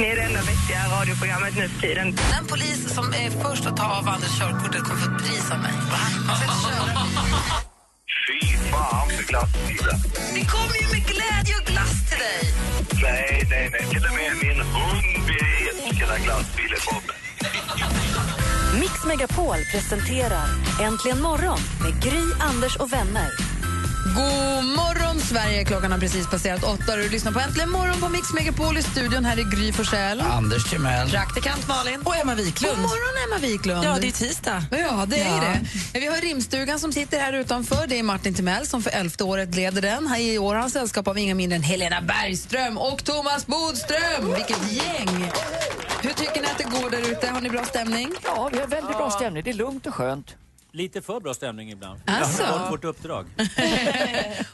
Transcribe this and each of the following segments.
Ni är det enda vettiga radioprogrammet nu för tiden. Den polis som är först att ta av Anders körkortet kommer få pris av mig. Fy fan för glassbilen. Det kommer ju med glädje och glass till dig. Nej, nej, nej. Till och med min hund vet vilka glassbilen kommer. Mix Megapol presenterar Äntligen morgon med Gry, Anders och vänner. God morgon, Sverige! Klockan har precis passerat åtta. Du lyssnar på Äntligen morgon på Mix Megapol i studion. Här är Gry Forssell. Anders Timell. Praktikant Malin. Och Emma Wiklund. God morgon, Emma Wiklund. Ja, det är tisdag. Ja, det är Ja. det. Vi har rimstugan som sitter här utanför. Det är Martin Timell som för elfte året leder den. Här I år har han sällskap av inga mindre än Helena Bergström och Thomas Bodström. Vilket gäng! Hur tycker ni att det går där ute? Har ni bra stämning? Ja, vi har väldigt bra stämning. Det är lugnt och skönt. Lite för bra stämning ibland. Alltså? Vi har fått vårt uppdrag.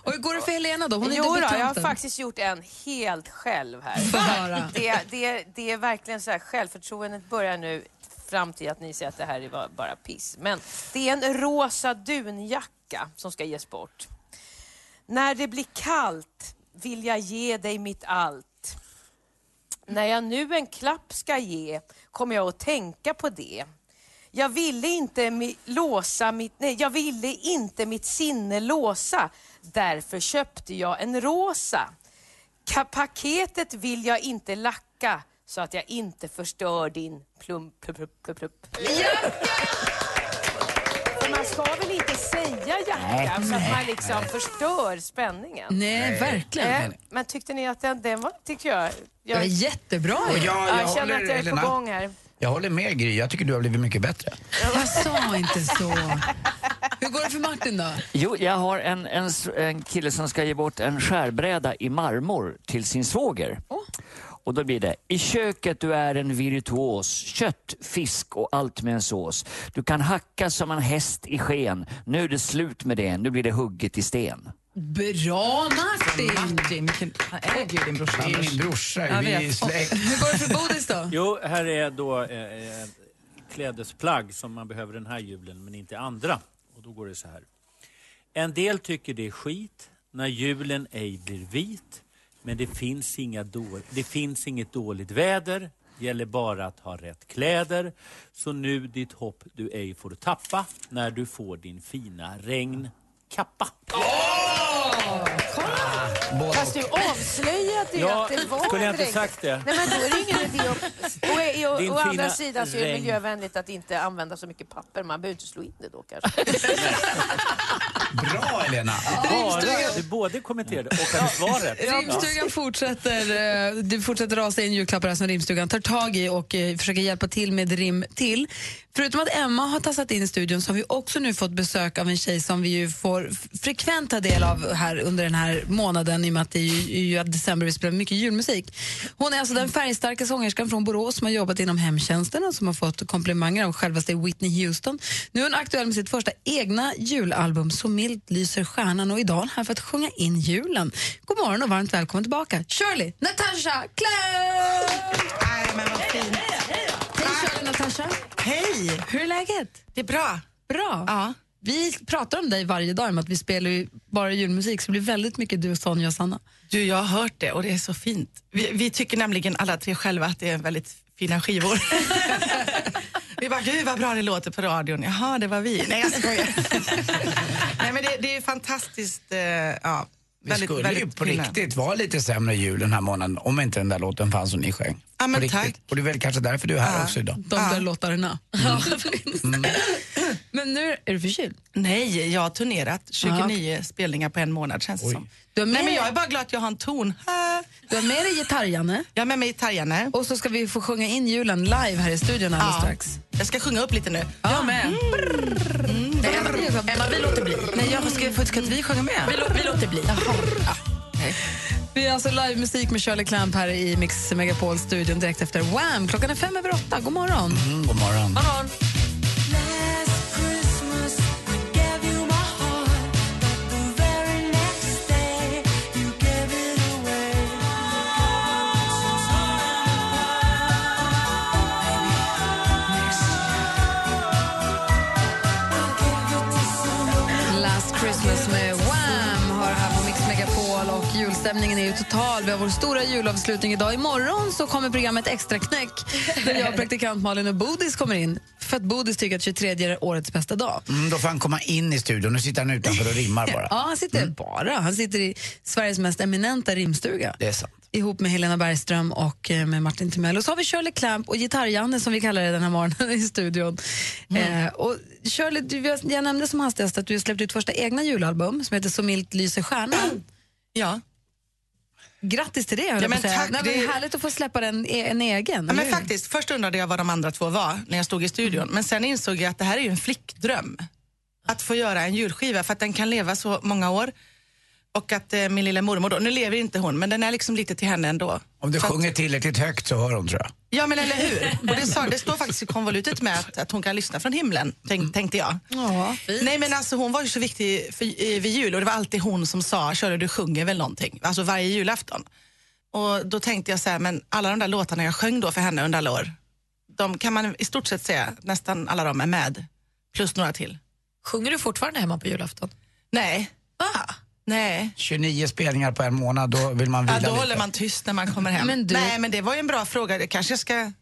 Och hur går det för Helena då? Hon är Jo då, jag har faktiskt gjort en helt själv här. Det, det, det är verkligen så här, självförtroendet börjar nu fram till att ni säger att det här är bara- bara piss. Men det är en rosa dunjacka som ska ges bort. När det blir kallt vill jag ge dig mitt allt. När jag nu en klapp ska ge kommer jag att tänka på det. Jag ville inte mi- låsa mitt, nej, jag ville inte mitt sinne låsa. Därför köpte jag en rosa. Ka- paketet vill jag inte lacka så att jag inte förstör din plum, plupp. För man ska väl inte säga jacka så att man liksom förstör spänningen. Nej, verkligen. Eh, Men tyckte ni att den, den var, tycker jag... Det var jättebra. Och jag, jag, jag känner att jag är på gång här. Jag håller med Gry. Jag tycker du har blivit mycket bättre. Jag sa inte så. Hur går det för Martin då? Jo, jag har en, en, en kille som ska ge bort en skärbräda i marmor till sin svåger. Och då blir det, i köket du är en virtuos, kött, fisk och allt med en sås. Du kan hacka som en häst i sken. Nu är det slut med det, nu blir det hugget i sten. Bra Martin! Martin, vilken, han äger ju din brorsa Det är min brorsa. Jag Vi är släkt. Hur går det för Bodis då? Jo, här är då eh, eh, klädesplagg som man behöver den här julen, men inte andra. Och då går det så här. En del tycker det är skit när julen ej blir vit. Men det finns, inga då- det finns inget dåligt väder. Gäller bara att ha rätt kläder. Så nu ditt hopp du ej får tappa när du får din fina regnkappa. Fast du avslöjade ju Ja, att det var skulle jag inte regn. sagt det? Nej, men då är det ingen idé att... Och, och, Din å andra fina sidan så är det regn. miljövänligt att inte använda så mycket papper. Man behöver inte slå in det då kanske. Bra Helena. Bara, du både kommenterade och hade svaret. Rimstugan fortsätter, eh, du fortsätter rasa in julklappar här som Rimstugan tar tag i och eh, försöker hjälpa till med rim till. Förutom att Emma har tassat in i studion så har vi också nu fått besök av en tjej som vi ju får frekvent ta del av här under den här månaden i och med att det är ju, är ju december vi spelar mycket julmusik. Hon är alltså den färgstarka sångerskan från Borås som har jobbat inom hemtjänsten och som har fått komplimanger av självaste Whitney Houston. Nu är hon aktuell med sitt första egna julalbum Så milt lyser stjärnan och idag är hon här för att sjunga in julen. God morgon och varmt välkommen tillbaka Shirley Natasha Cloud! Nej, men vad fint. Hej Natasha! Hej! Hur är läget? Det är bra. Bra. Ja. Vi pratar om dig varje dag om att vi spelar ju bara julmusik så det blir väldigt mycket du, Sonja och Sanna. Du, jag har hört det och det är så fint. Vi, vi tycker nämligen alla tre själva att det är väldigt fina skivor. vi bara, gud vad bra det låter på radion. Jaha, det var vi. Nej, jag skojar. Nej, men det, det är fantastiskt. Eh, ja, Vi väldigt, skulle ju väldigt på fina. riktigt vara lite sämre jul den här månaden om inte den där låten fanns som ni sjöng. Ja, men tack. Och det är väl kanske därför du är här Ja. också idag. De där låtarna. Men nu är du förkyld. Nej, jag har turnerat 29 spelningar på en månad känns det Oj. som. Du har med, Nej, men jag är bara glad att jag har en ton. Du har med dig gitarr-Janne Jag är med mig i Tarjane. och så ska vi få sjunga in julen live här i studion alldeles Ja. strax. Jag ska sjunga upp lite nu. Jag med. Emma, vi låter bli. Nej, jag ska, ska inte vi sjunga med? Vi, lå- vi låter bli. Vi är alltså livemusik med Shirley Clamp här i Mix Megapol-studion direkt efter Wham! Klockan är fem över åtta. God morgon. Mm, god morgon. morgon. Julstämningen är ju total. Vi har vår stora julavslutning idag. Imorgon så kommer programmet Extra knäck där jag, praktikant Malin och Bodis kommer in. För att Bodis tycker att 23 är årets bästa dag. Mm, då får han komma in i studion. Nu sitter han utanför och rimmar bara. Ja, han sitter bara. Han sitter i Sveriges mest eminenta rimstuga. Det är sant. Ihop med Helena Bergström och eh, med Martin Timell. Och så har vi Shirley Clamp och Gitarr-Janne som vi kallar det den här morgonen i studion. Eh, och Shirley, du, jag nämnde som hastigast att du har släppt ut första egna julalbum som heter Så milt lyser stjärnan. Ja. Grattis till det, Ja, men tack, Nej, men det- Härligt att få släppa den, en egen. Ja, men faktiskt, först undrade jag vad de andra två var när jag stod i studion. Men sen insåg jag att det här är ju en flickdröm. Att få göra en julskiva för att den kan leva så många år. Och att eh, min lilla mormor då, nu lever inte hon, men den är liksom lite till henne ändå. Om du För att- sjunger tillräckligt högt så hör hon tror jag. Ja men eller hur. Och det, sa, det står faktiskt i konvolutet med att, att hon kan lyssna från himlen, tänk, tänkte jag. Ja, Nej men alltså hon var ju så viktig för, i, vid jul och det var alltid hon som sa, Körde du sjunger väl någonting? Alltså varje julafton. Och då tänkte jag så här, men alla de där låtarna jag sjöng då för henne under alla år, de kan man i stort sett säga, nästan alla de är med. Plus några till. Sjunger du fortfarande hemma på julafton? Nej. Ah. Nej. 29 spelningar på en månad, då vill man Ja, vila då lite. håller man tyst när man kommer hem. Men du- Nej men det var ju en bra fråga, det kanske jag ska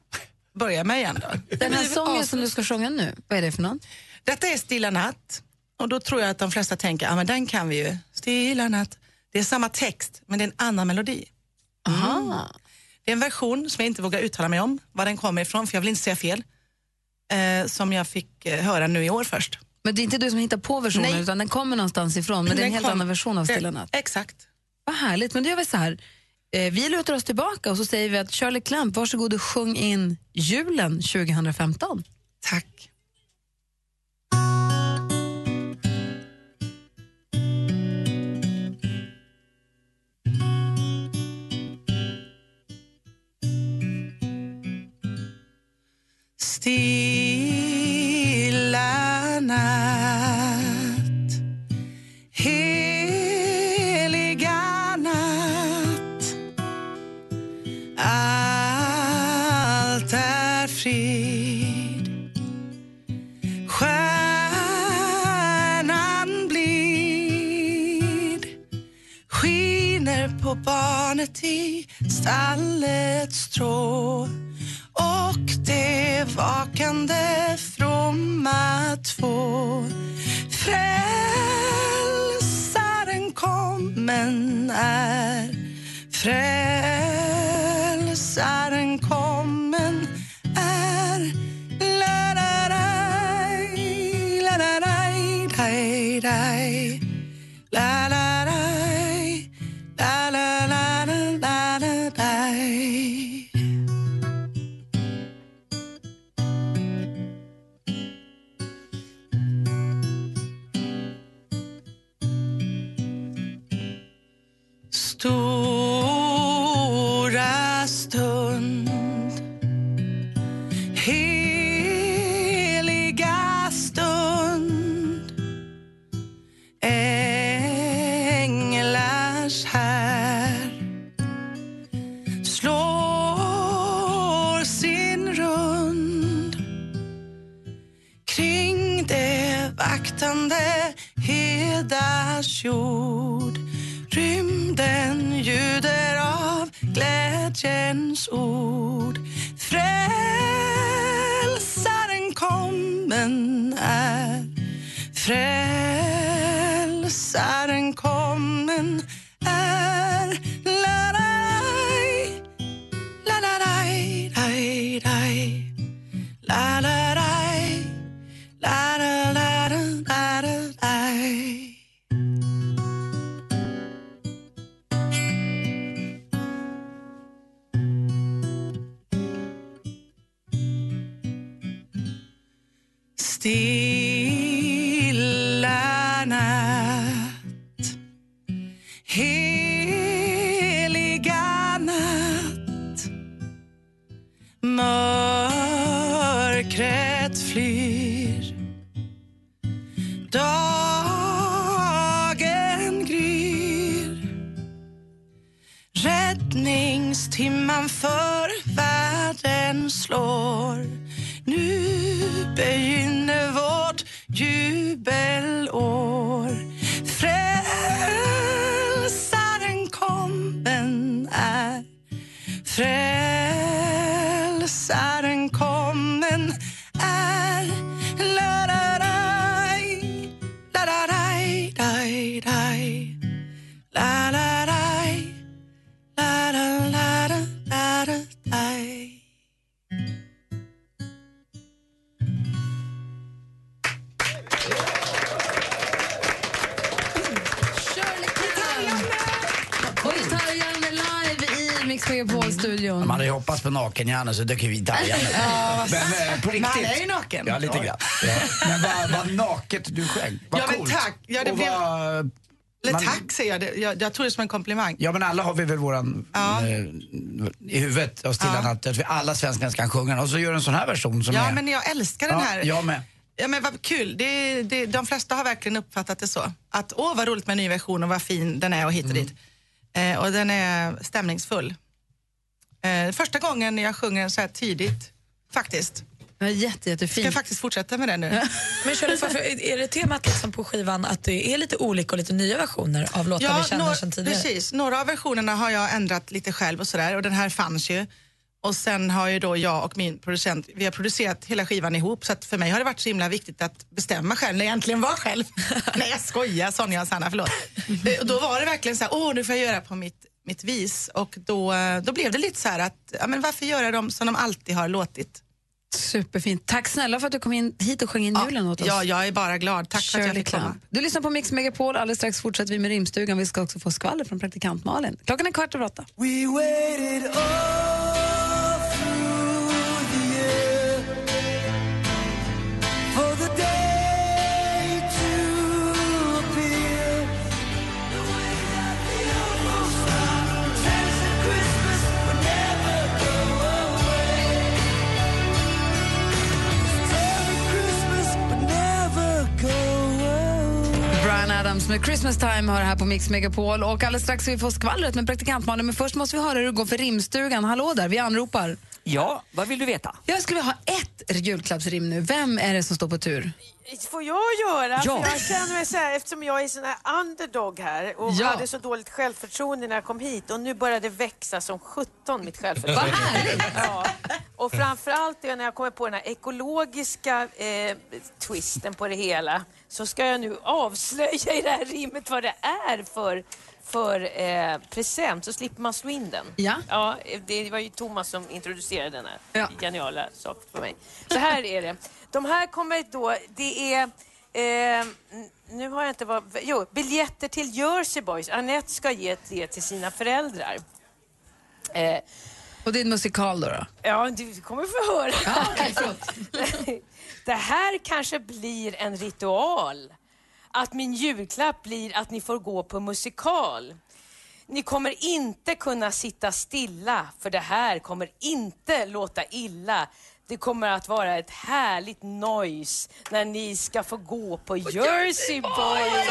börja med igen då. Den här sången som du ska sjunga nu, vad är det för någon? Detta är Stilla natt. Och då tror jag att de flesta tänker, ja men den kan vi ju. Stilla natt. Det är samma text, men det är en annan melodi. Aha. Det är en version som jag inte vågar uttala mig om, var den kommer ifrån, för jag vill inte säga fel. Eh, som jag fick eh, höra nu i år först. Men det är inte du som hittar på versionen Nej. utan den kommer någonstans ifrån. Men det är en helt kom- annan version av Stilla Eh, natt. Exakt. Vad härligt. Men då gör vi så här. Eh, vi lutar oss tillbaka och så säger vi att Shirley Clamp, varsågod och sjung in julen 2015. Tack. I stallets strå. Och det vakande fromma två Frälsaren kommen är Frälsaren tog Mörkret flyr. Dagen gryr. Räddningstimman för världen slår. Nu begynner vårt jubel. Ju hoppats på naken-Janne så ju vi Dajan Ja, Men eh, på Men riktigt. han är ju naken. Ja, lite grann. Men vad, vad naket du sjöng. Vad Ja, men coolt. tack. Ja, det Och blev- vad- Eller man- tack säger jag, det. jag, jag tog det som en komplimang. Ja men alla har vi väl våran Ja. eh, i huvudet och stilla Ja. att vi alla svenskar kan sjunga och så gör du en sån här version som Ja, är... men jag älskar den Ja, här. jag med. Ja, men vad kul. Det, det, de flesta har verkligen uppfattat det så. Att åh vad roligt med en ny version och vad fin den är och hit och Mm. dit. Eh, och den är stämningsfull. Eh, första gången jag sjunger den så här tidigt, faktiskt. Ja, jätte, jättefin. Ska faktiskt fortsätta med det nu. Men kör du för, för, är det temat liksom på skivan att det är lite olika och lite nya versioner av låtar vi känner några- sedan tidigare? precis. Några av versionerna har jag ändrat lite själv och sådär och den här fanns ju. Och sen har ju då jag och min producent, vi har producerat hela skivan ihop så att för mig har det varit så himla viktigt att bestämma själv när jag äntligen var själv. Nej jag skojar Sonja och Sanna, förlåt. Eh, och då var det verkligen så här, åh nu får jag göra på mitt, mitt vis och då, då blev det lite så här att, ja men varför göra dem som de alltid har låtit? Superfint. Tack snälla för att du kom in hit och sjöng in julen åt oss. Ja, jag är bara glad. Tack för att jag Shirley fick komma. Clamp. Du lyssnar på Mix Megapol. Alldeles strax fortsätter vi med rimstugan. Vi ska också få skvaller från praktikant Malin. Klockan är kvart över åtta. We waited all Adams med Christmas time hör här på Mix Megapol. Och alldeles strax ska vi få skvallret med praktikant Malin. Men först måste vi höra hur det går för rimstugan. Hallå där, vi anropar. Ja, vad vill du veta? Jag skulle vilja ha ett julklappsrim nu. Vem är det som står på tur? Får jag göra? Ja. För jag känner mig så här, eftersom jag är sån här underdog här och Ja. hade så dåligt självförtroende när jag kom hit och nu börjar det växa som 17 mitt självförtroende. Vad härligt! Ja. Och framförallt när jag kommer på den här ekologiska eh, twisten på det hela så ska jag nu avslöja i det här rimmet vad det är för för eh, present så slipper man slå in den. Ja. ja. Det var ju Thomas som introducerade den här Ja. geniala sak för mig. Så här är det. De här kommer då, det är eh, nu har jag inte vad, jo, biljetter till Jersey Boys. Annette ska ge det till sina föräldrar. Eh, Och det är en musikal då? då? Ja, du kommer få höra. Ja, det här kanske blir en ritual. Att min julklapp blir att ni får gå på musikal. Ni kommer inte kunna sitta stilla, för det här kommer inte låta illa. Det kommer att vara ett härligt noise när ni ska få gå på Jersey Boys.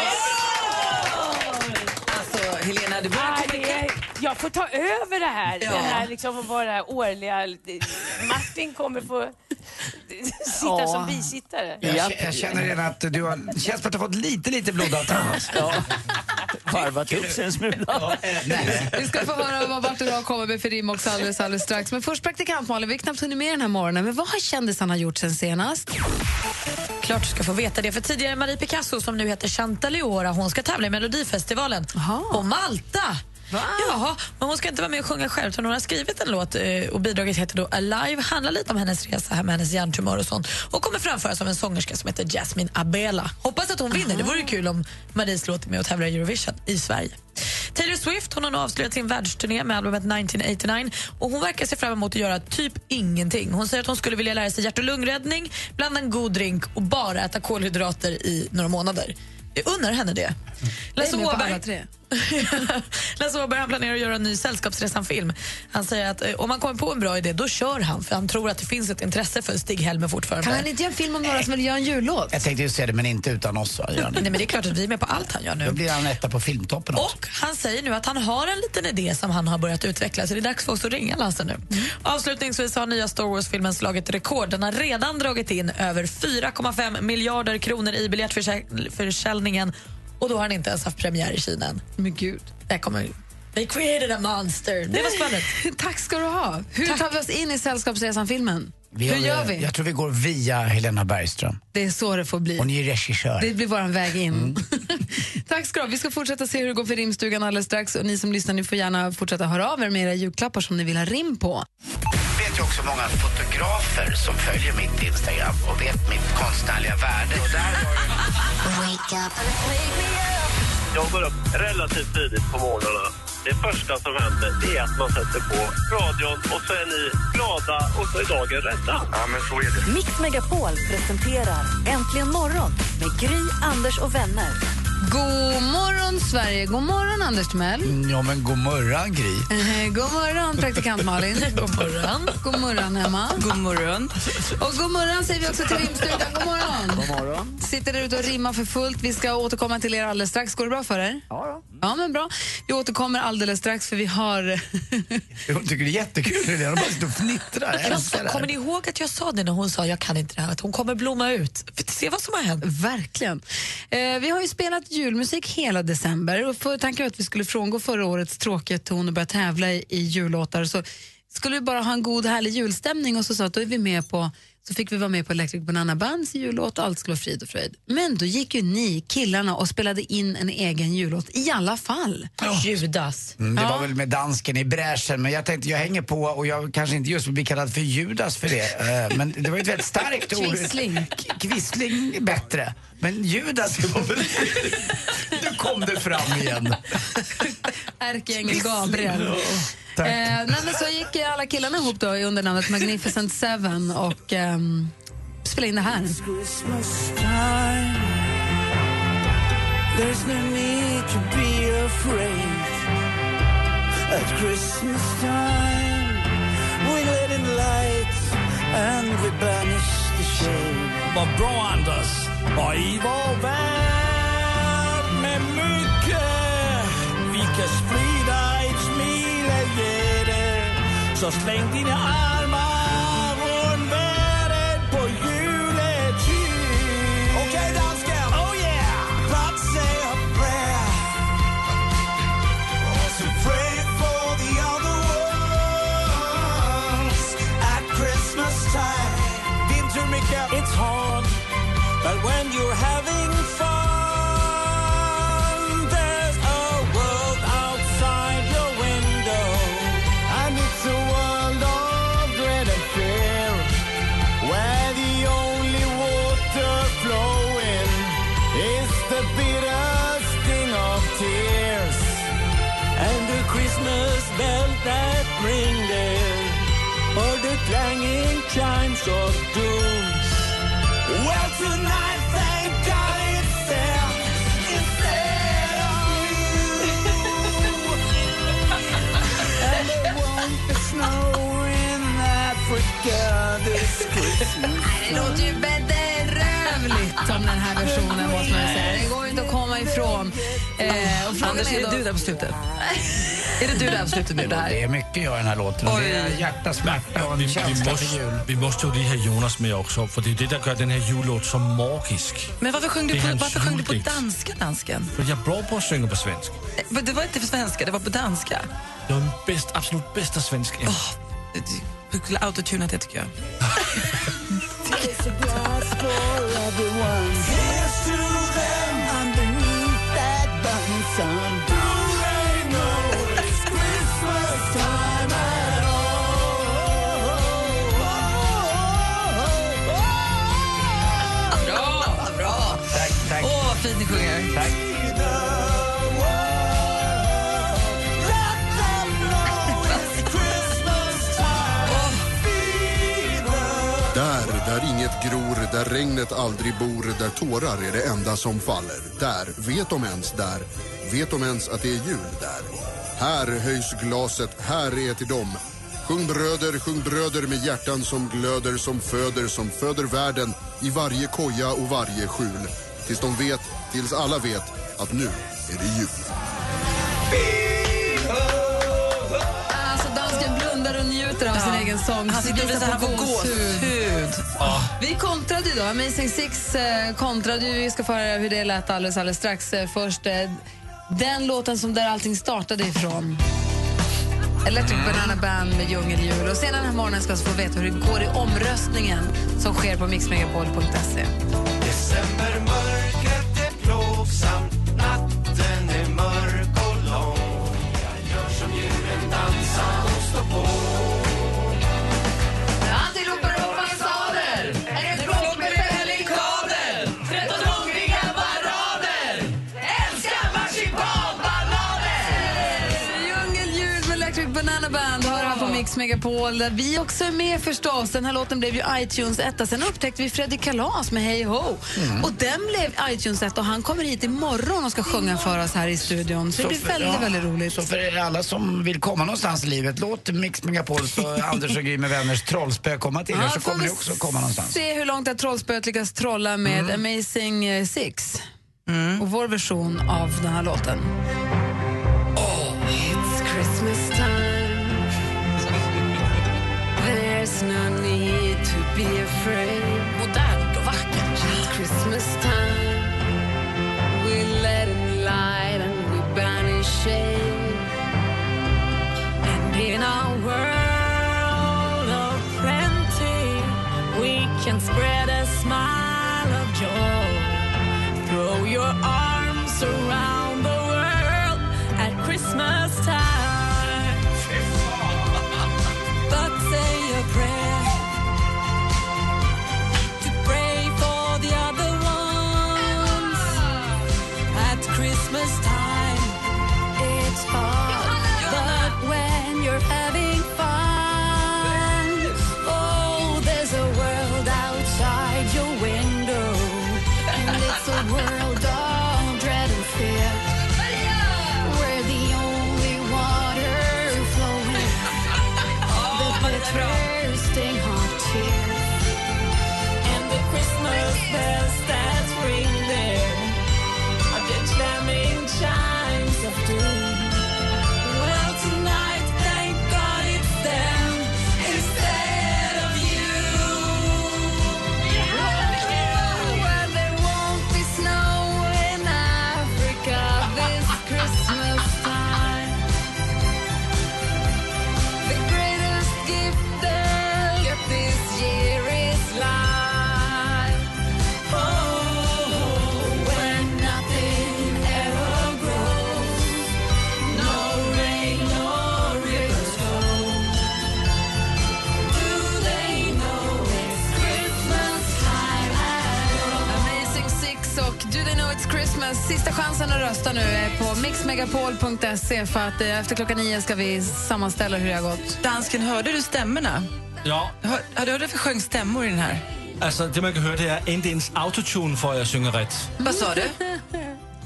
Alltså, Helena, du börjar jag får ta över det här. Ja. Den här liksom vara årliga... Martin kommer få sitta Ja. som bisittare. Jag, jag känner redan att du har, det känns som att du har fått lite, lite blod av Thomas. Ja. Varvat upp sig en smula. Vi ska få höra vad Bart idag kommer med för rim också alldeles, alldeles strax. Men först praktikant Malin, vi har knappt hunnit med den här morgonen. Men vad har kändisarna gjort sen senast? Klart du ska få veta det. För tidigare Marie Picasso, som nu heter Chantal Leora, hon ska tävla i Melodifestivalen på Malta. Ja, men hon ska inte vara med och sjunga själv utan hon har skrivit en låt eh, och bidraget heter då Alive. Handlar lite om hennes resa här med hennes hjärntumör och sånt och kommer framföras av en sångerska som heter Jasmine Abela. Hoppas att hon vinner. Det vore kul om Maries låt är med och tävlar i Eurovision i Sverige. Taylor Swift hon har nu avslutat sin världsturné med albumet 1989 och hon verkar se fram emot att göra typ ingenting. Hon säger att hon skulle vilja lära sig hjärt och lungräddning, blanda en god drink och bara äta kolhydrater i några månader. Jag unnar henne det. Lasse Åberg-. Lasse Åberg han planerar att göra en ny Sällskapsresan-film. Han säger att eh, om han kommer på en bra idé, då kör han. För han tror att det finns ett intresse för Stig-Helmer fortfarande. Kan han inte göra en film om några som vill göra en jullåt? Jag tänkte just säga det, men inte utan oss. va? Nej, men det är klart att vi är med på allt han gör nu. Då blir han etta på filmtoppen också. Och han säger nu att han har en liten idé som han har börjat utveckla, så det är dags för oss att ringa Lasse nu. Avslutningsvis har nya Star Wars-filmen slagit rekord. Den har redan dragit in över 4,5 miljarder kronor i biljettförsäljningen och då har han inte ens haft premiär i Kina än. Men gud. Det kommer... They created a monster. Det var skvallret. Tack ska du ha. Hur tar vi oss in i Sällskapsresan-filmen? Vi Hur gör vi? Jag tror vi går via Helena Bergström. Det är så det får bli. Hon är regissör. Det blir vår väg in. Tack ska du ha. Vi ska fortsätta se hur det går för rimstugan alldeles strax. Och ni som lyssnar ni får gärna fortsätta höra av er med era julklappar som ni vill ha rim på. Jag vet ju också många fotografer som följer mitt Instagram och vet mitt konstnärliga värde. Och där Jag går upp relativt tidigt på morgnarna Det första som händer det är att man sätter på radion och så är ni glada och så är dagen rädda. Ja, men så är det. Mix Megapol presenterar Äntligen morgon med Gry, Anders och vänner. God morgon, Sverige. God morgon, Anders Timell. Ja, men god morgon, Gry. Eh, God morgon, praktikant Malin. God morgon. God morgon, Emma. God morgon. Och god morgon säger vi också till rimstugan. God morgon. God morgon. Sitter där ute och rimmar för fullt. Vi ska återkomma till er alldeles strax. Går det bra för er? Ja, Ja, men bra. Vi återkommer alldeles strax för vi har... Hon tycker det är jättekul. Helena. Hon bara sitter och fnittrar. Jag sa, kommer ni ihåg att jag sa det när hon sa jag kan inte det här? Att hon kommer blomma ut. För se vad som har hänt. Verkligen. Eh, vi har ju spelat julmusik hela december och för tanken att vi skulle frångå förra årets tråkiga ton och börja tävla i, i jullåtar. Så skulle vi bara ha en god härlig julstämning och så sa att då är vi med på så fick vi vara med på Electric Banana Bands jullåt och allt skulle vara frid och fröjd. Men då gick ju ni, killarna, och spelade in en egen jullåt i alla fall. Judas. Mm, det Ja. var väl med dansken i bräschen, men jag tänkte jag hänger på och jag kanske inte just vill bli kallad för Judas för det. eh, Men det var ju ett väldigt starkt ord. Kvissling. Kvissling är bättre. Men Judas det var väl... Nu kom det fram igen. Ärkeängel Gabriel. Tack. Eh, nej, men så gick eh, alla killarna ihop då under namnet Magnificent Seven och ehm, spelade in det här. There's no need to be afraid. At Christmas time, we let in light and we banish the shade. Vad bra Anders! Och i vår värld med mycket vi kan sprida Så släng dina armar runt världen på juletid Okej, dansken. Oh yeah! But say a prayer. Also pray for the other ones at Christmas time. Din tur Micke! It's hard But when you're having fun of doom Well tonight Anders, är är det du där på slutet? är det du där på slutet nu? Det här? Det är mycket jag i den här låten. Oj. Det är hjärta, smärta och Vi, en vi, känsla för måste, jul. vi måste ju ha Jonas med också, för det är det som gör den här jullåt så magisk. Men varför sjöng du Det är på, varför sjöng du på danska, dansken? För jag är bra på att sjunga på svenska. Eh, men Det var inte på svenska, det var på danska. Jag är den bäst, absolut bästa svensk än. Du skulle autotuna det tycker jag. fint ni sjunger. Tack. Där, där inget gror, där regnet aldrig bor, där tårar är det enda som faller. Där, vet de ens där, vet de ens att det är jul där. Här höjs glaset, här är till dem. Sjung bröder, sjung bröder med hjärtan som glöder, som föder, som föder världen i varje koja och varje skjul. Tills de vet, tills alla vet att nu är det jul. Alltså dansken blundar och njuter av sin egen sång. Han sitter och visar här på gåshud. Vi kontrade ju då. Amazing Six eh, kontrade ju. Vi ska få höra hur det lät alldeles, alldeles strax. Eh, först eh, den låten som där allting startade ifrån. Electric Banana Band med Djungeljul. Och senare den här morgonen ska vi få veta hur det går i omröstningen som sker på mixmegapol.se. Decembermörkret Megapol där vi också är med förstås. Den här låten blev ju iTunes etta. Sen upptäckte vi Fredrik Kalas med Hey Ho. Mm. Och den blev iTunes etta och han kommer hit imorgon och ska sjunga för oss här i studion. Så det blir väldigt, ja, väldigt roligt. Så för alla som vill komma någonstans i livet, låt Mix Megapols och Anders och Gry med vänners trollspö komma till er Ja, så kommer ni också komma någonstans. Se hur långt det här trollspöet lyckas trolla med Mm. Amazing eh, Six. Och vår version av den här låten. mixmegapol.se för att eh, efter klockan nio ska vi sammanställa hur det har gått. Dansken, hörde du stämmorna? Ja, Hör, hörde du för sjöng stämmor i den här? altså det man kan høre, det er ikke ens autotune for, at jeg synger ret. Vad sa du?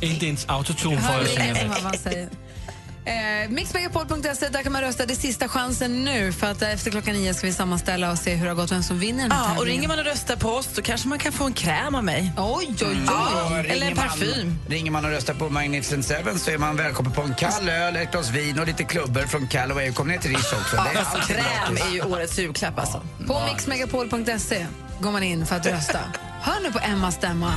Ikke ens autotune jeg inte synger säger. Eh, Mixmegapol.se, där kan man rösta. Det är sista chansen nu för att efter klockan nio ska vi sammanställa och se hur det har gått, vem som vinner den här Ja, och ringer man och röstar på oss så kanske man kan få en kräm av mig. Oj, oj, oj. Ja, Eller en parfym. Man, ringer man och röstar på Magnificent Seven så är man välkommen på en kall öl, ett glas vin och lite klubbor från Callaway. Kom ner till Rish också. Det är Ja, alltid kräm är ju årets julklapp alltså. På mixmegapol.se går man in för att rösta. Hör nu på Emmas stämma.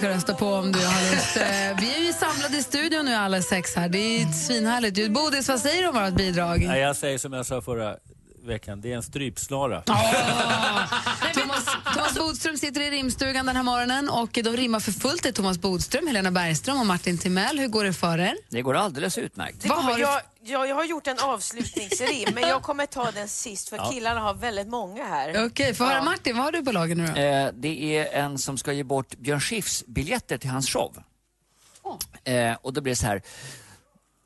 Ska rösta på om du har lust. Eh, Vi är ju samlade i studion nu alla sex här. Det är svinhärligt. Bodis, vad säger du om vårt bidrag? Nej, jag säger som jag sa förra veckan, det är en strypsnara. Thomas, Thomas Bodström sitter i rimstugan den här morgonen och de rimmar för fullt. Det är Thomas Bodström, Helena Bergström och Martin Timell. Hur går det för er? Det går alldeles utmärkt. Det kommer, jag, jag, jag har gjort en avslutningsrim, men jag kommer ta den sist för Ja. killarna har väldigt många här. Okej, få höra Martin, vad har du på lager nu då? Eh, det är en som ska ge bort Björn Skifs biljetter till hans show. Eh, och då blir det så här.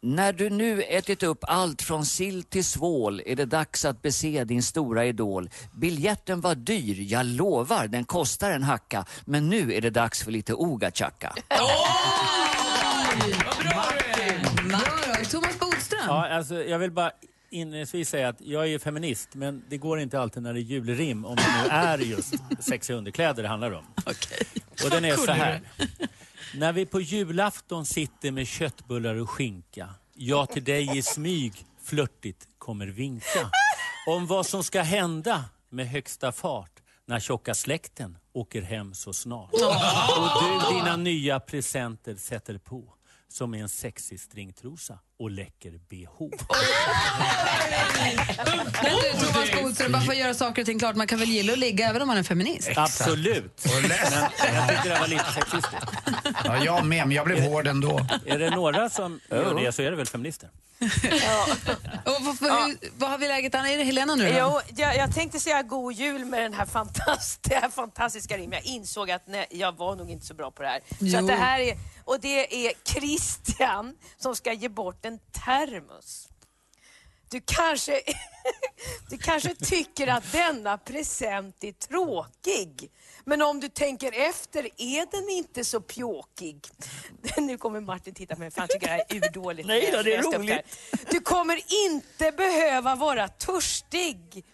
När du nu ätit upp allt från sill till svål är det dags att bese din stora idol. Biljetten var dyr, jag lovar, den kostar en hacka. Men nu är det dags för lite ogachacka. Bra då, Thomas Bodström. Ja, alltså, jag vill bara inledningsvis säga att jag är ju feminist, men det går inte alltid när det är julrim om det nu är just sexiga underkläder det handlar om. Och den är så här. När vi på julafton sitter med köttbullar och skinka, jag till dig i smyg flörtigt kommer vinka. Om vad som ska hända med högsta fart när tjocka släkten åker hem så snart. Och du dina nya presenter sätter på som en sexig stringtrosa och läcker bh. Men du Thomas Bodström, bara för att göra saker och ting klart, man kan väl gilla att ligga även om man är feminist? Absolut. Men jag tyckte det var lite sexistiskt. Ja, jag med, men jag blev hård ändå. Är det några som gör det så är det väl feminister. Och vad, hur, vad har vi läget Anna? Är det Helena nu då? Jo, jag, jag tänkte säga god jul med den här, fantast, det här fantastiska rimmet. Jag insåg att nej, jag var nog inte så bra på det här. Så att det här är, och det är Christian som ska ge bort en termos. Du kanske, du kanske tycker att denna present är tråkig. Men om du tänker efter är den inte så pjåkig. Nu kommer Martin titta på mig för han tycker det här är urdåligt. Nej då, det är roligt. Du kommer inte behöva vara törstig.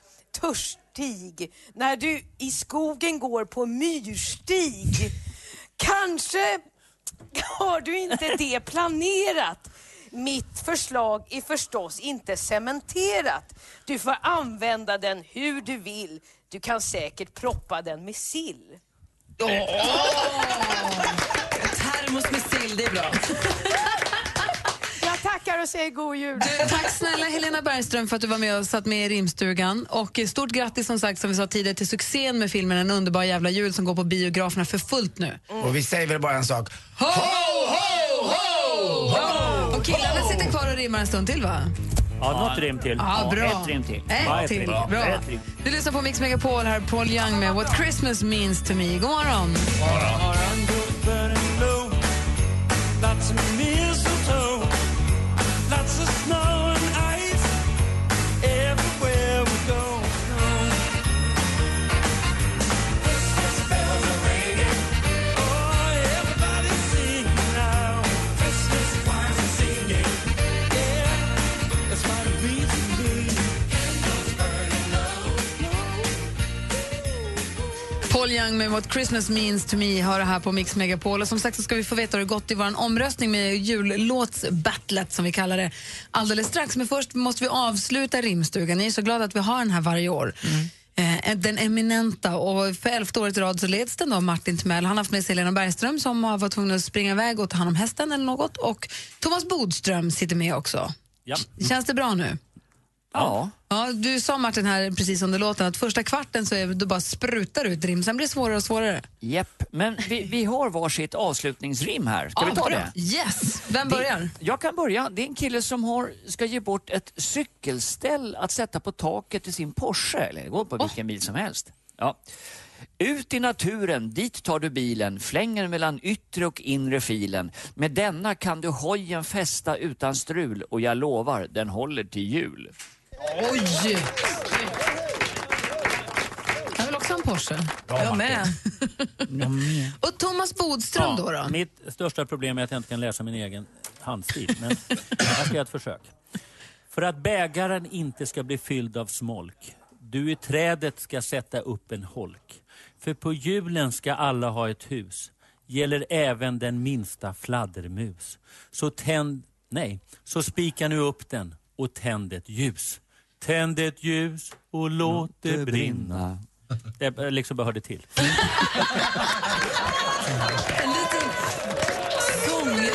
Törstig. När du i skogen går på myrstig. Kanske har du inte det planerat. Mitt förslag är förstås inte cementerat. Du får använda den hur du vill. Du kan säkert proppa den med sill. Termos med sill, det är bra. Jag tackar och säger god jul. Du, tack snälla Helena Bergström för att du var med och satt med i rimstugan. Och stort grattis som sagt som vi sa tidigare till succén med filmen En underbar jävla jul som går på biograferna för fullt nu. Och vi säger väl bara en sak. Ho! Och killarna sitter kvar och rimmar en stund till va? Ja, något rim till. Ja, bra. Ett rim till. Ett till. rim. Bra. Ett rim. Du lyssnar på Mix Megapol här, Paul Young med What Christmas Means To Me. God morgon! Lots Paul Young med What Christmas Means To Me har det här på Mix Megapol. Och som sagt så ska vi få veta hur det gått i vår omröstning med jullåtsbattlet som vi kallar det alldeles strax. Men först måste vi avsluta rimstugan. Ni är så glada att vi har den här varje år. Eh, den eminenta och för elfte året i rad så leds den av Martin Timell. Han har haft med sig Helena Bergström som har varit tvungen att springa iväg och ta hand om hästen eller något. Och Thomas Bodström sitter med också. Ja. Känns det bra nu? Ja. Ja, du sa Martin här precis under låten att första kvarten så är det bara sprutar ut rim, sen blir det svårare och svårare. Japp, men vi, vi har varsitt avslutningsrim här. Ska vi ta bra. det? Yes! Vem börjar? Det, jag kan börja. Det är en kille som har, ska ge bort ett cykelställ att sätta på taket i sin Porsche. Eller det går på vilken bil som helst. Ja. Ut i naturen, dit tar du bilen, flänger mellan yttre och inre filen. Med denna kan du hojen fästa utan strul och jag lovar, den håller till jul. Oj! Jag vill också ha en Porsche. jag med. Och Thomas Bodström då? då? Mitt största problem är att jag inte kan läsa min egen handstil. Men jag ska göra ett försök. För att bägaren inte ska bli fylld av smolk. Du i trädet ska sätta upp en holk. För på julen ska alla ha ett hus. Gäller även den minsta fladdermus. Så tänd... Nej, så spika nu upp den och tänd ett ljus. Tänd ett ljus och låt det brinna. Det liksom bara hörde till. Sångrim.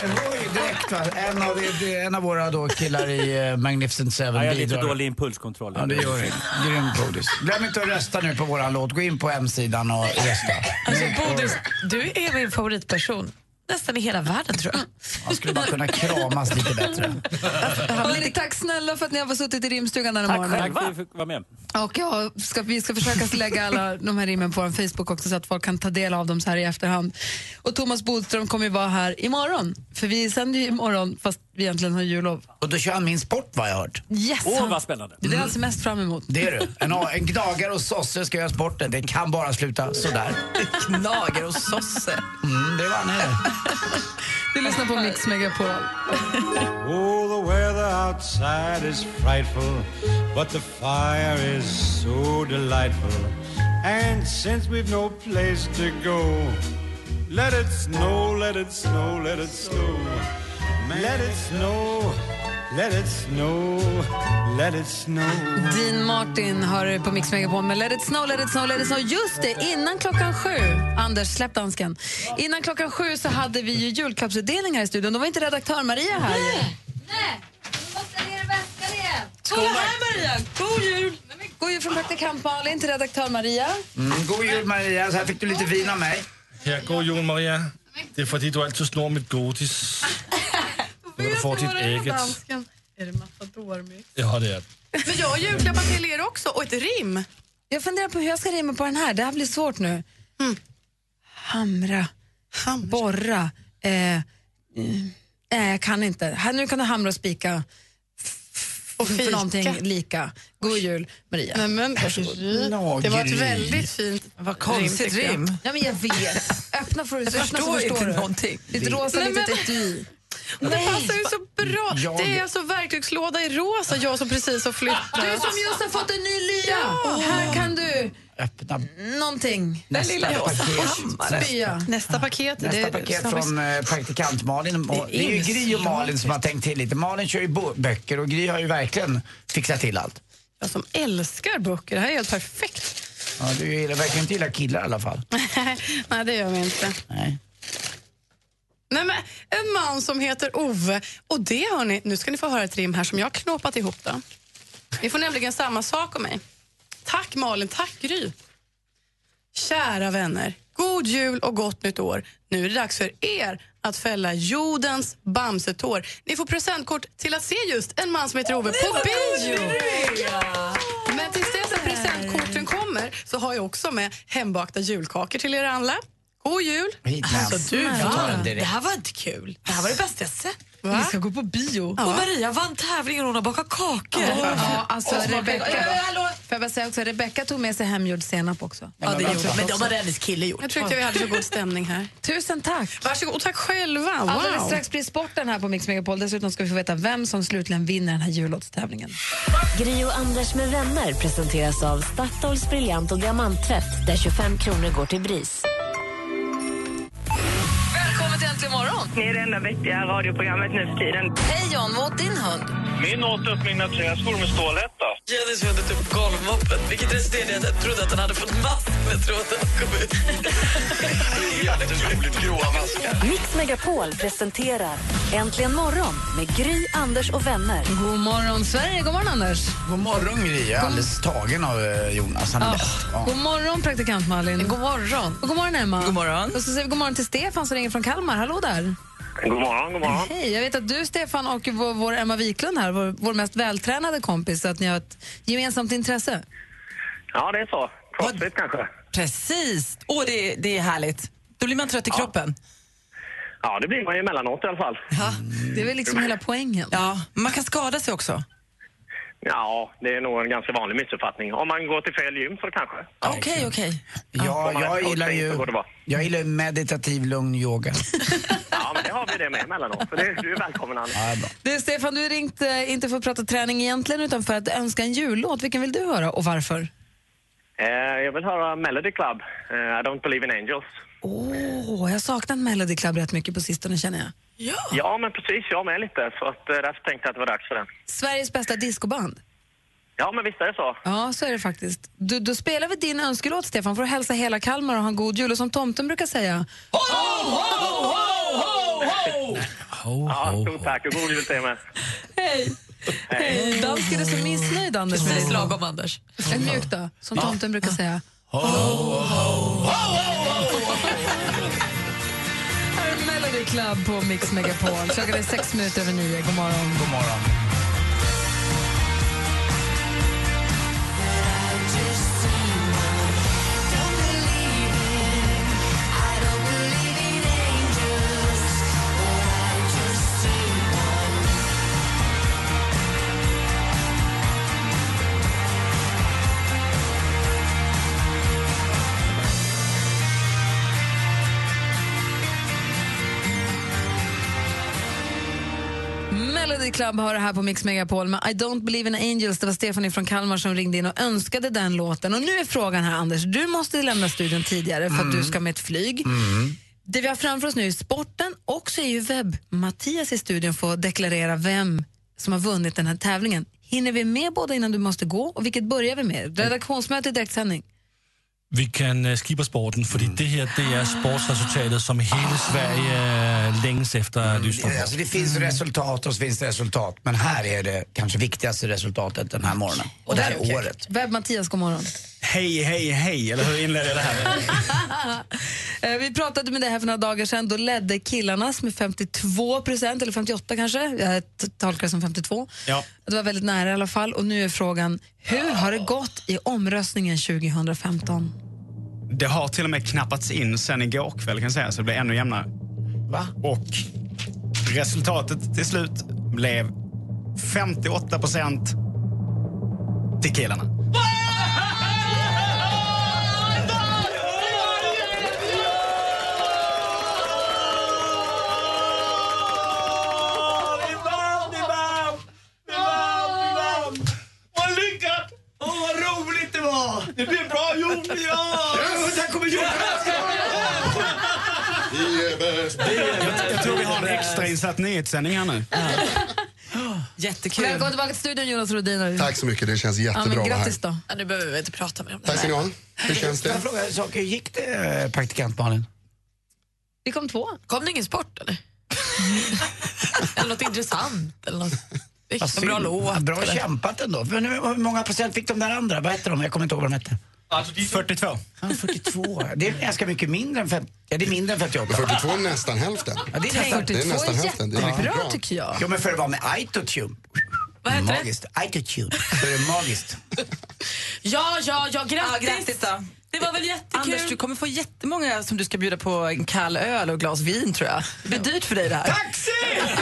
Det var ju direkt va? En av, en av våra då killar i uh, Magnificent Seven Ja, jag har lite bidrar. dålig impulskontroll. Ja, det gör det. Grym Bodis. Glöm inte att rösta nu på våran låt. Gå in på hemsidan och rösta. Alltså, Bodis, du är min favoritperson. Nästan i hela världen, tror jag. Man skulle bara kunna kramas lite bättre. Hörrni, tack snälla för att ni har suttit i rimstugan den här morgonen. Tack för att vi fick vara med. Och ja, ska, vi ska försöka lägga alla de här rimmen på vår Facebook också så att folk kan ta del av dem så här i efterhand. Och Thomas Bodström kommer ju vara här imorgon. För vi sänder ju imorgon fast egentligen har jullov. Och då kör han min sport vad jag har hört. Yes! Åh, vad spännande. Det är det han ser mest fram emot. Det är du. En, en gnagare och sosse ska göra sporten. Det kan bara sluta sådär. Gnagare och sosse. Mm, det var han är. Du lyssnar på Mix Megapol. Oh, the weather outside is frightful, but the fire is so delightful. And since we've no place to go, let it snow, let it snow, let it snow. Let it snow, let it snow, let it snow. Dean Martin har du på Mix Megapol med Let it snow, let it snow, let it snow. Just det, innan klockan sju. Anders, släpp dansken. Innan klockan sju så hade vi ju julklappsutdelning här i studion. Då var inte redaktör Maria här. Nej, nej. Du måste ner i väskan igen. Kolla här Maria, god jul! God jul från praktikant Malin till redaktör Maria. Mm, god jul Maria, så här fick du lite vin av mig. Ja, god jul Maria. Det är för att du alltid snor mitt godis. När du får ditt eget. Är det matadormix? Ja, det är det. Men jag har julklappar till er också och ett rim. Jag funderar på hur jag ska rimma på den här. Det här blir svårt nu. Mm. Hamra, borra. Eh, eh, nej, jag kan inte. Här, nu kan du hamra och spika. Och för fika. någonting lika. God jul, Maria. Nej, men, Nå, det var ett väldigt fint Vad konstigt jag. rim. Ja, men jag vet. Öppna för, Jag öppna förstår så förstår inte du. någonting. Ett rosa Nej, litet men- etui. Det passar ju så bra. Jag- Det är alltså verktygslåda i rosa, jag som precis har flyttat. Du som just har fått en ny lya. Ja. Här kan du Öppna någonting. Nästa paket. Spya. Nästa paket. Nästa det är paket samma- från eh, praktikant Malin. Och Det är Det är ju Gry och Malin som har tänkt till lite. Malin kör ju böcker och Gry har ju verkligen fixat till allt. Jag som älskar böcker. Det här är helt perfekt. Ja, du gillar, verkar inte gilla killar i alla fall. Nej, det gör vi inte. Nej. Nej, men en man som heter Ove. Och det hörni, nu ska ni få höra ett rim här som jag har knåpat ihop. Då. Ni får nämligen samma sak om mig. Tack Malin, tack Gry. Kära vänner, god jul och gott nytt år. Nu är det dags för er att fälla jordens bamsetår. Ni får presentkort till att se just en man som heter Ove på bio. Men tills dess att presentkorten kommer så har jag också med hembakta julkakor till er alla. God jul! Alltså, du, va? det här var inte kul. Det här var det bästa jag sett. Va? Vi ska gå på bio. Och Maria vann tävlingen och hon har bakat kakor. Ja, alltså Och smakar- Rebecca, Ja, ja, hallå. får jag bara säga också, Rebecca tog med sig hemgjord senap också. Ja, det gjorde. Men de hade hennes kille gjort. Jag tyckte vi hade så god stämning här. Tusen tack. Varsågod och tack själva. Wow. Alldeles strax blir sporten här på Mix Megapol. Dessutom ska vi få veta vem som slutligen vinner den här jullåtstävlingen. Gri och Anders med vänner presenteras av Statoils briljant och diamanttvätt där 25 kronor går till BRIS. Morgon! Ni är det enda vettiga radioprogrammet nu för tiden. Hej John, vad åt din hund? Min åt upp mina träskor med stålhätta. Jennys hund tog upp golvmoppen, vilket resulterade i att jag trodde att den hade fått mask när tråden kom ut. Jävligt roligt gråa maskar. Mix Megapol presenterar Äntligen morgon med Gry, Anders och vänner. God morgon Sverige, god morgon Anders. God morgon Gry, jag är alldeles tagen av eh, Jonas. Han är Ja. bäst. Ja. God morgon praktikant Malin. God morgon. Och god morgon Emma. God morgon. Och så säger vi god morgon till Stefan som ringer från Kalmar. Hallå där. God morgon, god morgon. Hej, jag vet att du Stefan och vår, vår Emma Wiklund här, vår, vår mest vältränade kompis, att ni har ett gemensamt intresse. Ja, det är så. Crossfit kanske. Precis. Åh, det, det är härligt. Då blir man trött i kroppen. Ja, det blir man ju emellanåt i alla fall. Det är väl liksom hela poängen. Ja, man kan skada sig också. Ja, det är nog en ganska vanlig missuppfattning. Om man går till fel gym så kanske. Okej, okej. Ja, Om man är jag gillar ju så går det bra. jag gillar ju meditativ lugn yoga. Ja, men det har vi det med emellanåt. Så det, du är välkommen, Anna. Ja, bra. Du Stefan, du har ringt eh, inte för att prata träning egentligen utan för att önska en jullåt. Vilken vill du höra och varför? Eh, jag vill höra Melody Club, eh, I don't believe in angels. Åh, jag har saknat Melody Club rätt mycket på sistone känner jag. Ja. Ja, men precis. Jag med lite. Så att, eh, därför tänkte jag att det var dags för den. Sveriges bästa discoband. Ja, men visst är det så. Ja, så är det faktiskt. Du, då spelar vi din önskelåt, Stefan, för att hälsa hela Kalmar och ha en god jul. Och som tomten brukar säga... Ja, stort tack och god jul till er. Hej! Hej. Dansken är så missnöjd, Anders. Precis lagom, Anders. En mjuk då, som tomten brukar säga. Här är Melody Club på Mix Megapol. Klockan är sex minuter över nio. God morgon. God morgon. Club har det här på Mix Megapol med I don't believe in angels. Det var Stefanie från Kalmar som ringde in och önskade den låten. Och nu är frågan här, Anders. Du måste lämna studion tidigare för att du ska med ett flyg. Det vi har framför oss nu är sporten och så är ju webb-Mattias i studion får deklarera vem som har vunnit den här tävlingen. Hinner vi med båda innan du måste gå? Och vilket börjar vi med? Redaktionsmöte i direktsändning. Vi kan uh, skippa sporten, för det här det är sportsresultatet som hela Sverige uh, längs efter att lyssna på. Alltså det finns resultat och så finns det resultat. Men här är det kanske viktigaste resultatet den här morgonen. Och det här Okej. året. Webb-Mattias, god morgon. Hej, hej, hej, eller hur inledde jag det här? Eh, Vi pratade med dig här för några dagar sedan. Då ledde killarnas med 52 procent, eller 58 kanske. Jag tolkar det som 52. Ja. Det var väldigt nära i alla fall. Och nu är frågan, hur har det gått i omröstningen 2015? Det har till och med knappats in sen igår kväll kan jag säga, så det blir ännu jämnare. Va? Och resultatet till slut blev 58 procent till killarna. Det var! Det blev bra gjort, ja! Vi är bäst. Jag, tror vi har en extrainsatt nyhetssändning här nu. Jättekul. Välkommen tillbaka till studion Jonas Rodiner. Tack så mycket, det känns jättebra ja, men. Grattis då. Ja, nu behöver vi inte prata mer om det Tack ska ni ha. Hur känns Får jag det? fråga en sak? Hur gick det, eh, praktikant Malin? Vi kom två. Kom det ingen sport eller? eller något intressant? Eller något. Vilken bra låt. Bra eller? kämpat ändå. Men hur många procent fick de där andra? Vad hette de? Jag kommer inte ihåg vad de hette. 42. Ja, 42. Det är ganska mycket mindre än, fem, ja, det är mindre än 58. 42 är nästan hälften. Ja, det är nästan, Det är nästan hälften. Det är riktigt bra. tycker jag. Ja, men för att vara med autotune. Vad heter det? magiskt. Autotune. Så är det magiskt. Ja, ja, ja, grattis! Ja, grattis då. Det var väl jättekul? Anders, du kommer få jättemånga som du ska bjuda på en kall öl och glas vin tror jag. Det blir dyrt för dig det här. Taxi!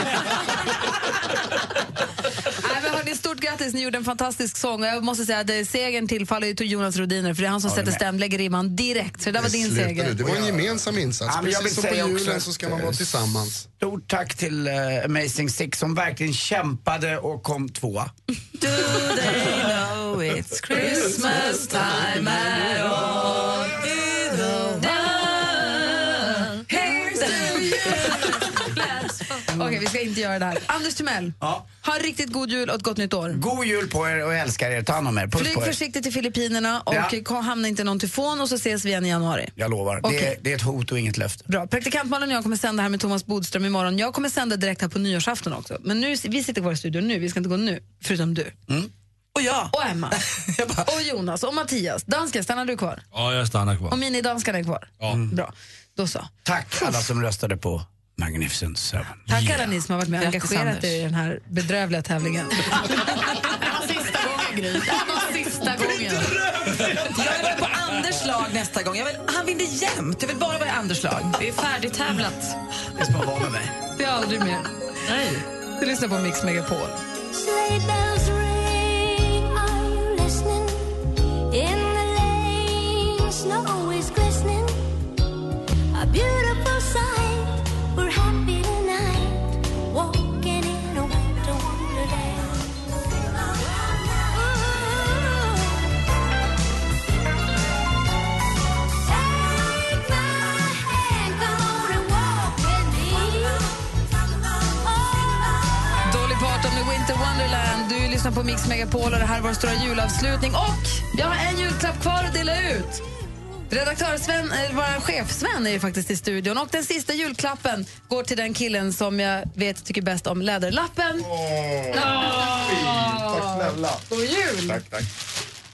Nej, men hörni, stort grattis, ni gjorde en fantastisk sång. Och Jag måste säga att eh, segern tillfaller ju till Jonas Rodiner för det är han som Ja, sätter stäm, lägger ribban direkt. Så det där var din Sluta seger. nu, Det var en gemensam insats. Ja, men jag Precis vill som på säga julen också så ska man vara eh, tillsammans. Stort tack till uh, Amazing Six som verkligen kämpade och kom tvåa. Do they know it's Christmas time at all? Okej, vi ska inte göra det här. Anders Timell, Ja. ha en riktigt god jul och ett gott nytt år. God jul på er och jag älskar er. Ta hand om er. Puss Flyg på er. försiktigt till Filippinerna och Ja. hamna inte i någon tyfon och så ses vi igen i januari. Jag lovar. Det, Okej. är, det är ett hot och inget löfte. Bra. Praktikantmannen och jag kommer sända här med Thomas Bodström imorgon. Jag kommer sända direkt här på nyårsafton också. Men nu, vi sitter kvar i studion nu, vi ska inte gå nu, förutom du. Och jag. Och Emma. och Jonas och Mattias. Dansken, stannar du kvar? Ja, jag stannar kvar. Och minidanskarna är kvar? Ja. Bra. Då så. Tack alla som röstade på Magnificent Seven. Tack alla ni som har varit med och engagerat er i den här bedrövliga tävlingen. Det var sista gången, Gry. Det var sista gången. Jag vill vara på Anders lag nästa gång. Jag vill, han vinner jämt. Jag vill bara vara i Anders lag. Det är färdigtävlat. Det är som att vara med mig. Det är aldrig mer. Nej. Du lyssnar på Mix Megapol. In the lane, snow is glistening. Lyssnar på Mix Megapol och det här är vår stora julavslutning. Och jag har en julklapp kvar att dela ut. Redaktör Sven, eller vår chef Sven är ju faktiskt i studion och den sista julklappen går till den killen som jag vet tycker bäst om läderlappen. Tack snälla. God jul! Tack, tack.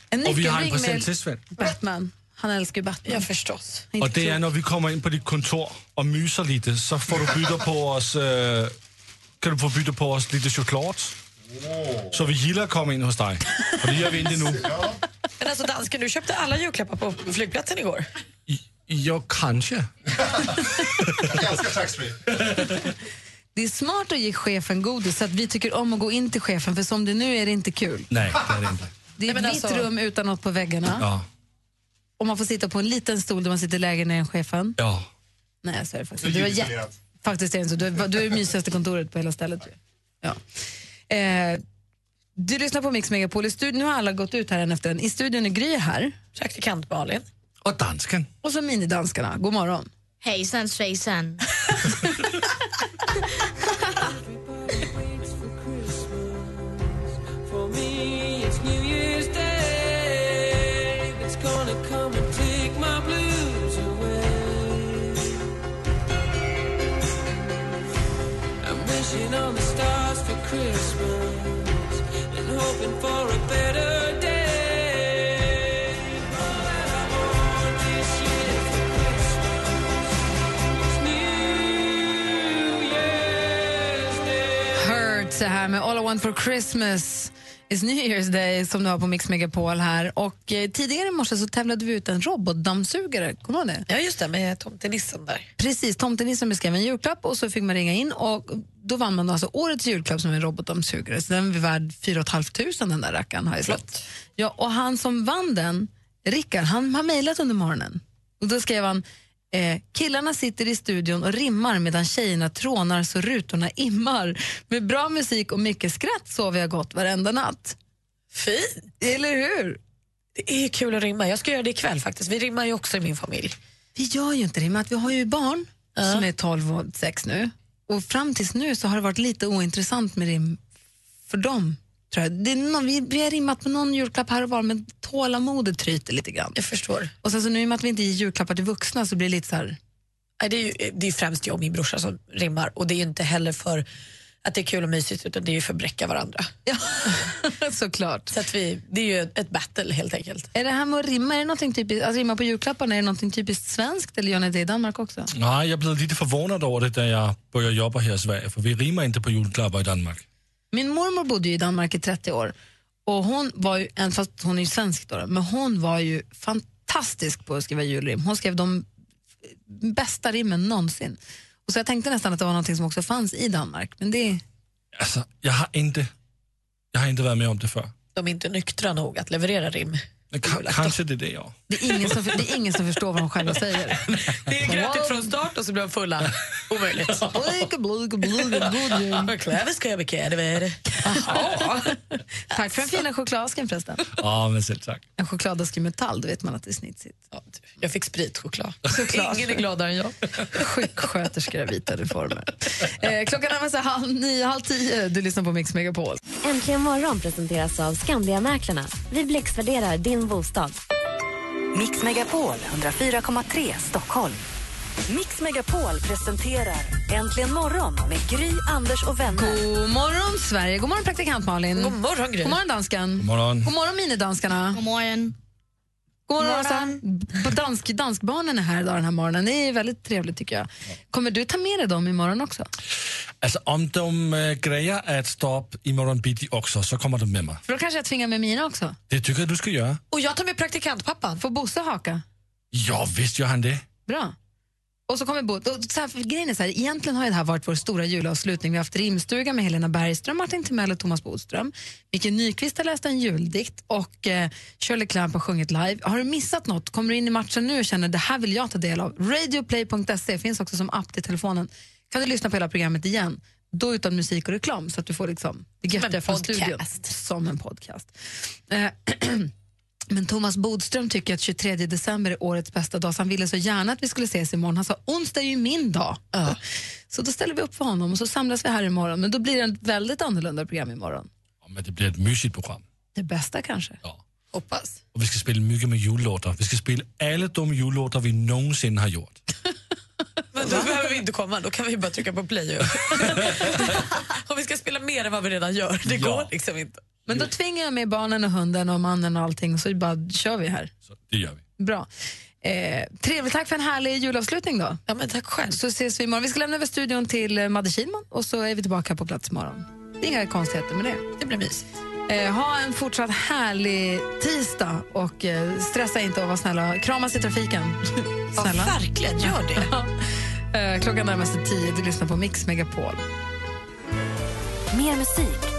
En Och vi har en present till Sven. Batman. Han älskar ju Batman. Ja, förstås. Och det är när vi kommer in på ditt kontor och myser lite så får du byta på oss, eh, kan du få byta på oss lite choklad. Så vi gillar att komma in hos dig. För det gör vi inte nu. Men alltså dansken, du köpte alla julklappar på flygplatsen igår. Ja, kanske. Älskar taxfree. Det är smart att ge chefen godis så att vi tycker om att gå in till chefen för som det nu är det inte kul. Nej, det är det inte. Det är ett men vitt alltså- rum utan något på väggarna Ja. och man får sitta på en liten stol där man sitter lägre än chefen. Ja. Nej, så är det faktiskt Du är jä- faktiskt är det så. Du är, du är det mysigaste kontoret på hela stället. ju. Ja. Eh, du lyssnar på Mix Megapol i studion. Nu har alla gått ut här en efter en. I studion är Gry här. Praktikant Malin. Och dansken. Och så minidanskarna. God morgon. Hejsan svejsan. Här med All I want for Christmas is New Year's Day som du har på Mix Megapol här. Och eh, tidigare i morse så tävlade vi ut en robotdammsugare. Kommer du ihåg det? Ja, just det, med tomtenissen där. Precis, tomtenissen beskrev en julklapp och så fick man ringa in och då vann man då alltså årets julklapp som en robotdammsugare. Så den är värd 4 500 den där rackaren har jag sett. Ja, och han som vann den, Rickard, han har mejlat under morgonen. Och då skrev han Eh, killarna sitter i studion och rimmar medan tjejerna trånar så rutorna immar. Med bra musik och mycket skratt sover jag gott varenda natt. Fint! Eller hur? Det är kul att rimma. Jag ska göra det ikväll faktiskt. Vi rimmar ju också i min familj. Vi gör ju inte det, men att vi har ju barn som är 12 och 6 nu. Och fram tills nu så har det varit lite ointressant med rim för dem. Tror jag. Det är någon, vi, vi har rimmat på någon julklapp här och var, men tålamodet tryter lite grann. Jag förstår. Och sen så nu i och med att vi inte ger julklappar till vuxna så blir det lite så här... Nej, Det är ju det är främst jag och min brorsa som rimmar och det är ju inte heller för att det är kul och mysigt utan det är ju för att bräcka varandra. Såklart. Så att vi, det är ju ett battle helt enkelt. Är det här med att rimma, är det någonting typiskt, att rimma på julklapparna, är det någonting typiskt svenskt eller gör ni det i Danmark också? Nej, jag blev lite förvånad över det när jag började jobba här i Sverige, för vi rimmar inte på julklappar i Danmark. Min mormor bodde ju i Danmark i 30 år och hon var ju, även fast hon är ju svensk då, men hon var ju fantastisk på att skriva julrim. Hon skrev de bästa rimmen någonsin. Och så jag tänkte nästan att det var någonting som också fanns i Danmark, men det Alltså, jag har inte, jag har inte varit med om det förr. De är inte nyktra nog att leverera rim. Kanske det är det, ja. det är ingen som, det är ingen som förstår vad de själva säger. Det är grötigt från start och så blir de fulla. Omöjligt. Kläder ska jag bekära med. Tack för den fina chokladasken förresten. Ja, men själv tack. En chokladask i metall, då vet man att det är snitsigt. Jag fick spritchoklad. Såklart. Ingen är gladare än jag. Sjuksköterskor i vita reformer. Eh, klockan närmar sig halv nio, halv tio. Du lyssnar på Mix Megapol. Äntligen morgon presenteras av Skandiamäklarna. Vi blixtvärderar din bostad. Mix Megapol 104,3 Stockholm. Mix Megapol presenterar Äntligen morgon med Gry, Anders och vänner. God morgon, Sverige. God morgon, praktikant Malin. God morgon, Gry. God morgon, dansken. God morgon. God morgon, minidanskarna. God morgon. God morgon. B- Dansk, danskbarnen är här idag den här morgonen. Det är väldigt trevligt tycker jag. Kommer du ta med dig dem imorgon också? Alltså om de äh, grejer att stå upp imorgon bitti också så kommer de med mig. För då kanske jag tvingar med mina också. Det tycker jag du ska göra. Och jag tar med praktikantpappan. Får Bosse haka? Ja, visst gör han det. Bra. Och så kommer Bo, och så här, för grejen är så här, egentligen har det här varit vår stora julavslutning. Vi har haft rimstuga med Helena Bergström, Martin Timell och Thomas Bodström. Micke Nyqvist har läst en juldikt och eh, Shirley Clamp har sjungit live. Har du missat något? Kommer du in i matchen nu och känner det här vill jag ta del av? Radioplay.se finns också som app till telefonen. Kan du lyssna på hela programmet igen? Då utan musik och reklam så att du får liksom det göttiga från podcast. studion. Som en podcast. Eh, Men Thomas Bodström tycker att 23 december är årets bästa dag så han ville så gärna att vi skulle ses imorgon. Han sa onsdag är ju min dag. Så då ställer vi upp för honom och så samlas vi här imorgon. Men då blir det ett väldigt annorlunda program imorgon. Ja, Men det blir ett mysigt program. Det bästa kanske. Hoppas. Och vi ska spela mycket med jullåtar. Vi ska spela alla de jullåtar vi någonsin har gjort. Men då behöver vi inte komma, då kan vi bara trycka på play. Om vi ska spela mer än vad vi redan gör, det går liksom inte. Men då tvingar jag med barnen och hunden och mannen och allting så bara kör vi här. Det gör vi. Bra. Eh, trevligt, tack för en härlig julavslutning då. Ja, men tack själv. Så ses vi imorgon. Vi ska lämna över studion till eh, Madde Kihlman och så är vi tillbaka på plats imorgon. Det är inga konstigheter med det. Det blir mysigt. Eh, ha en fortsatt härlig tisdag och eh, stressa inte och var snälla. Kramas i trafiken. Ja, verkligen, gör det. eh, klockan närmar sig tio. Du lyssnar på Mix Megapol. Mer musik,